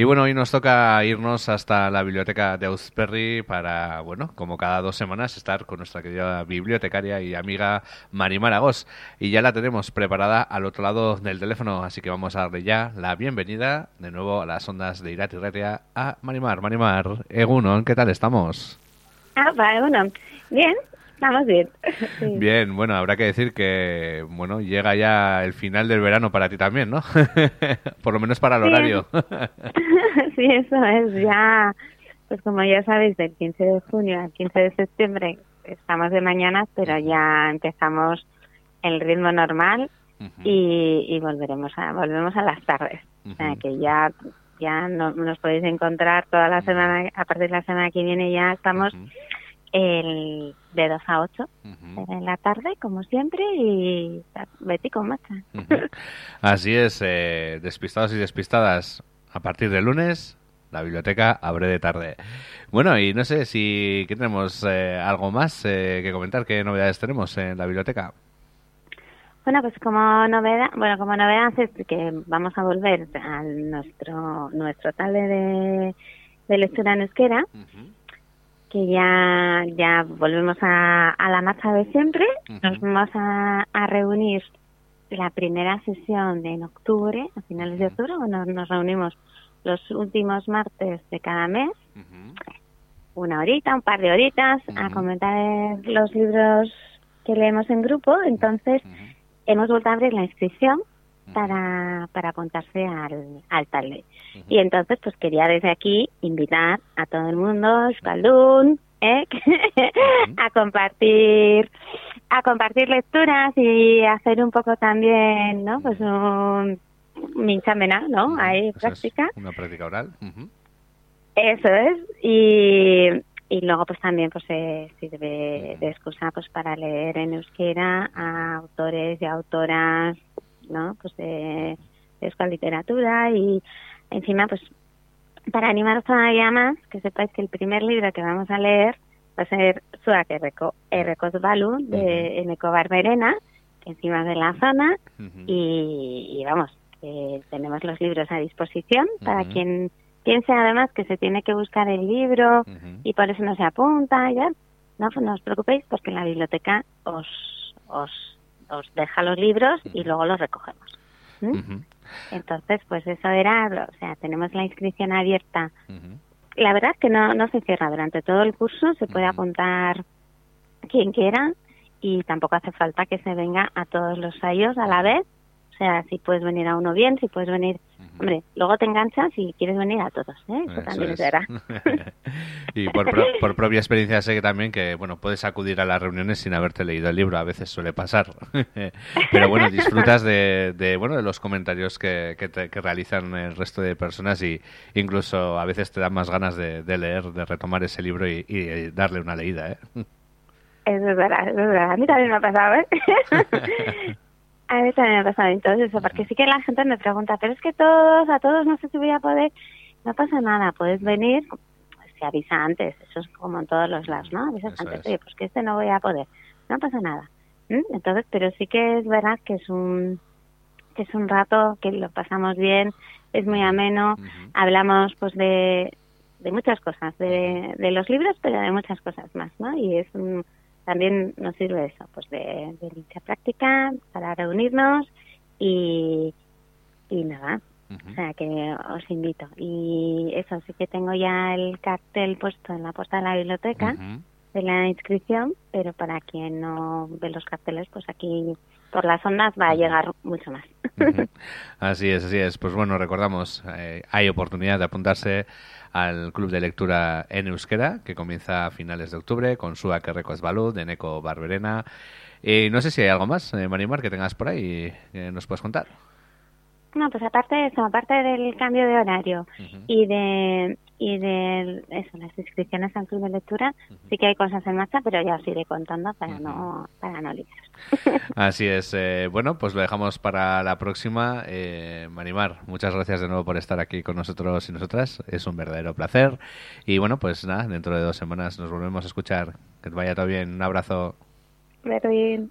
Y bueno, hoy nos toca irnos hasta la biblioteca de Ausperry para, bueno, como cada dos semanas, estar con nuestra querida bibliotecaria y amiga Marimar Agos. Y ya la tenemos preparada al otro lado del teléfono, así que vamos a darle ya la bienvenida de nuevo a las ondas de Irati Retia a Marimar. Marimar, Egunon, ¿qué tal estamos? Ah, vale, bueno, bien, Vamos bien. Bien, bueno, habrá que decir que, bueno, llega ya el final del verano para ti también, ¿no? Por lo menos para el horario. sí, eso es, ya, pues como ya sabéis, del 15 de junio al 15 de septiembre estamos de mañana, pero ya empezamos el ritmo normal y, volveremos a, volvemos a las tardes. O sea que ya ya no, nos podéis encontrar toda la semana, a partir de la semana que viene ya estamos el de 2 a 8 en la tarde, como siempre, y Betty con marcha. Así es, eh, despistados y despistadas, a partir de lunes la biblioteca abre de tarde. Bueno, y no sé si tenemos eh, algo más eh, que comentar, qué novedades tenemos en la biblioteca. Bueno, pues como novedad, bueno, como novedad es que vamos a volver a nuestro nuestro tal de, de lectura en euskera que ya, ya volvemos a, la marcha de siempre. Nos vamos a, reunir la primera sesión de en octubre, a finales de octubre, bueno, nos reunimos los últimos martes de cada mes, una horita, un par de horitas, a comentar los libros que leemos en grupo. Entonces, hemos vuelto a abrir la inscripción para, para apuntarse al, al tal Y entonces, pues quería desde aquí invitar a todo el mundo, Escalún, ¿eh? a compartir a compartir lecturas y hacer un poco también, ¿no? Pues un minchamena, ¿no? Hay práctica. una práctica oral. Eso es. Y, y luego pues también pues se sirve de excusa pues para leer en euskera a autores y autoras ¿no? Pues de, de literatura y encima, pues para animaros todavía más, que sepáis que el primer libro que vamos a leer va a ser Suak Errekos Balu de Eneco Barberena, que encima de la zona, y, vamos, tenemos los libros a disposición para quien piense además que se tiene que buscar el libro y por eso no se apunta, ya, no, pues no os preocupéis porque en la biblioteca os, os os deja los libros y luego los recogemos. Entonces, pues eso era, o sea, tenemos la inscripción abierta. La verdad es que no, no se cierra durante todo el curso, se puede apuntar quien quiera y tampoco hace falta que se venga a todos los años a la vez. O sea, si puedes venir a uno bien, si puedes venir Hombre, luego te enganchas y quieres venir a todos, ¿eh? Eso, también es. y por, propia experiencia sé que también que, bueno, puedes acudir a las reuniones sin haberte leído el libro, a veces suele pasar. Pero bueno, disfrutas de, bueno, de los comentarios que, que, realizan el resto de personas y incluso a veces te dan más ganas de, leer, de retomar ese libro y, y darle una leída, ¿eh? Eso es verdad, es verdad. A mí también me ha pasado, ¿eh? A mí también me ha pasado entonces eso, porque sí que la gente me pregunta, pero es que todos, a todos no sé si voy a poder. No pasa nada, puedes venir, se avisa antes, eso es como en todos los lados, ¿no? Avisas antes, oye, pues que este no voy a poder. No pasa nada. Entonces, pero sí que es verdad que es un que es un rato que lo pasamos bien, es muy ameno, hablamos pues de, de muchas cosas, de, de los libros, pero de muchas cosas más, ¿no? Y es un también nos sirve eso, pues de, de dicha práctica para reunirnos y, y nada. O sea que os invito. Y eso, sí que tengo ya el cartel puesto en la puerta de la biblioteca de la inscripción, pero para quien no ve los carteles, pues aquí por las ondas va a llegar mucho más. Así es, así es. Pues bueno, recordamos, eh, hay oportunidad de apuntarse al Club de Lectura en Euskera, que comienza a finales de octubre con su Records Balud, de Neco Barberena. Y no sé si hay algo más, eh, Marimar, que tengas por ahí que nos puedes contar. No, pues aparte de eso, aparte del cambio de horario y de y de eso, las inscripciones al club de lectura, sí que hay cosas en marcha, pero ya os iré contando para no para no Así es. Eh, bueno, pues lo dejamos para la próxima. Eh, Marimar, muchas gracias de nuevo por estar aquí con nosotros y nosotras. Es un verdadero placer. Y bueno, pues nada, dentro de dos semanas nos volvemos a escuchar. Que vaya todo bien. Un abrazo. bien.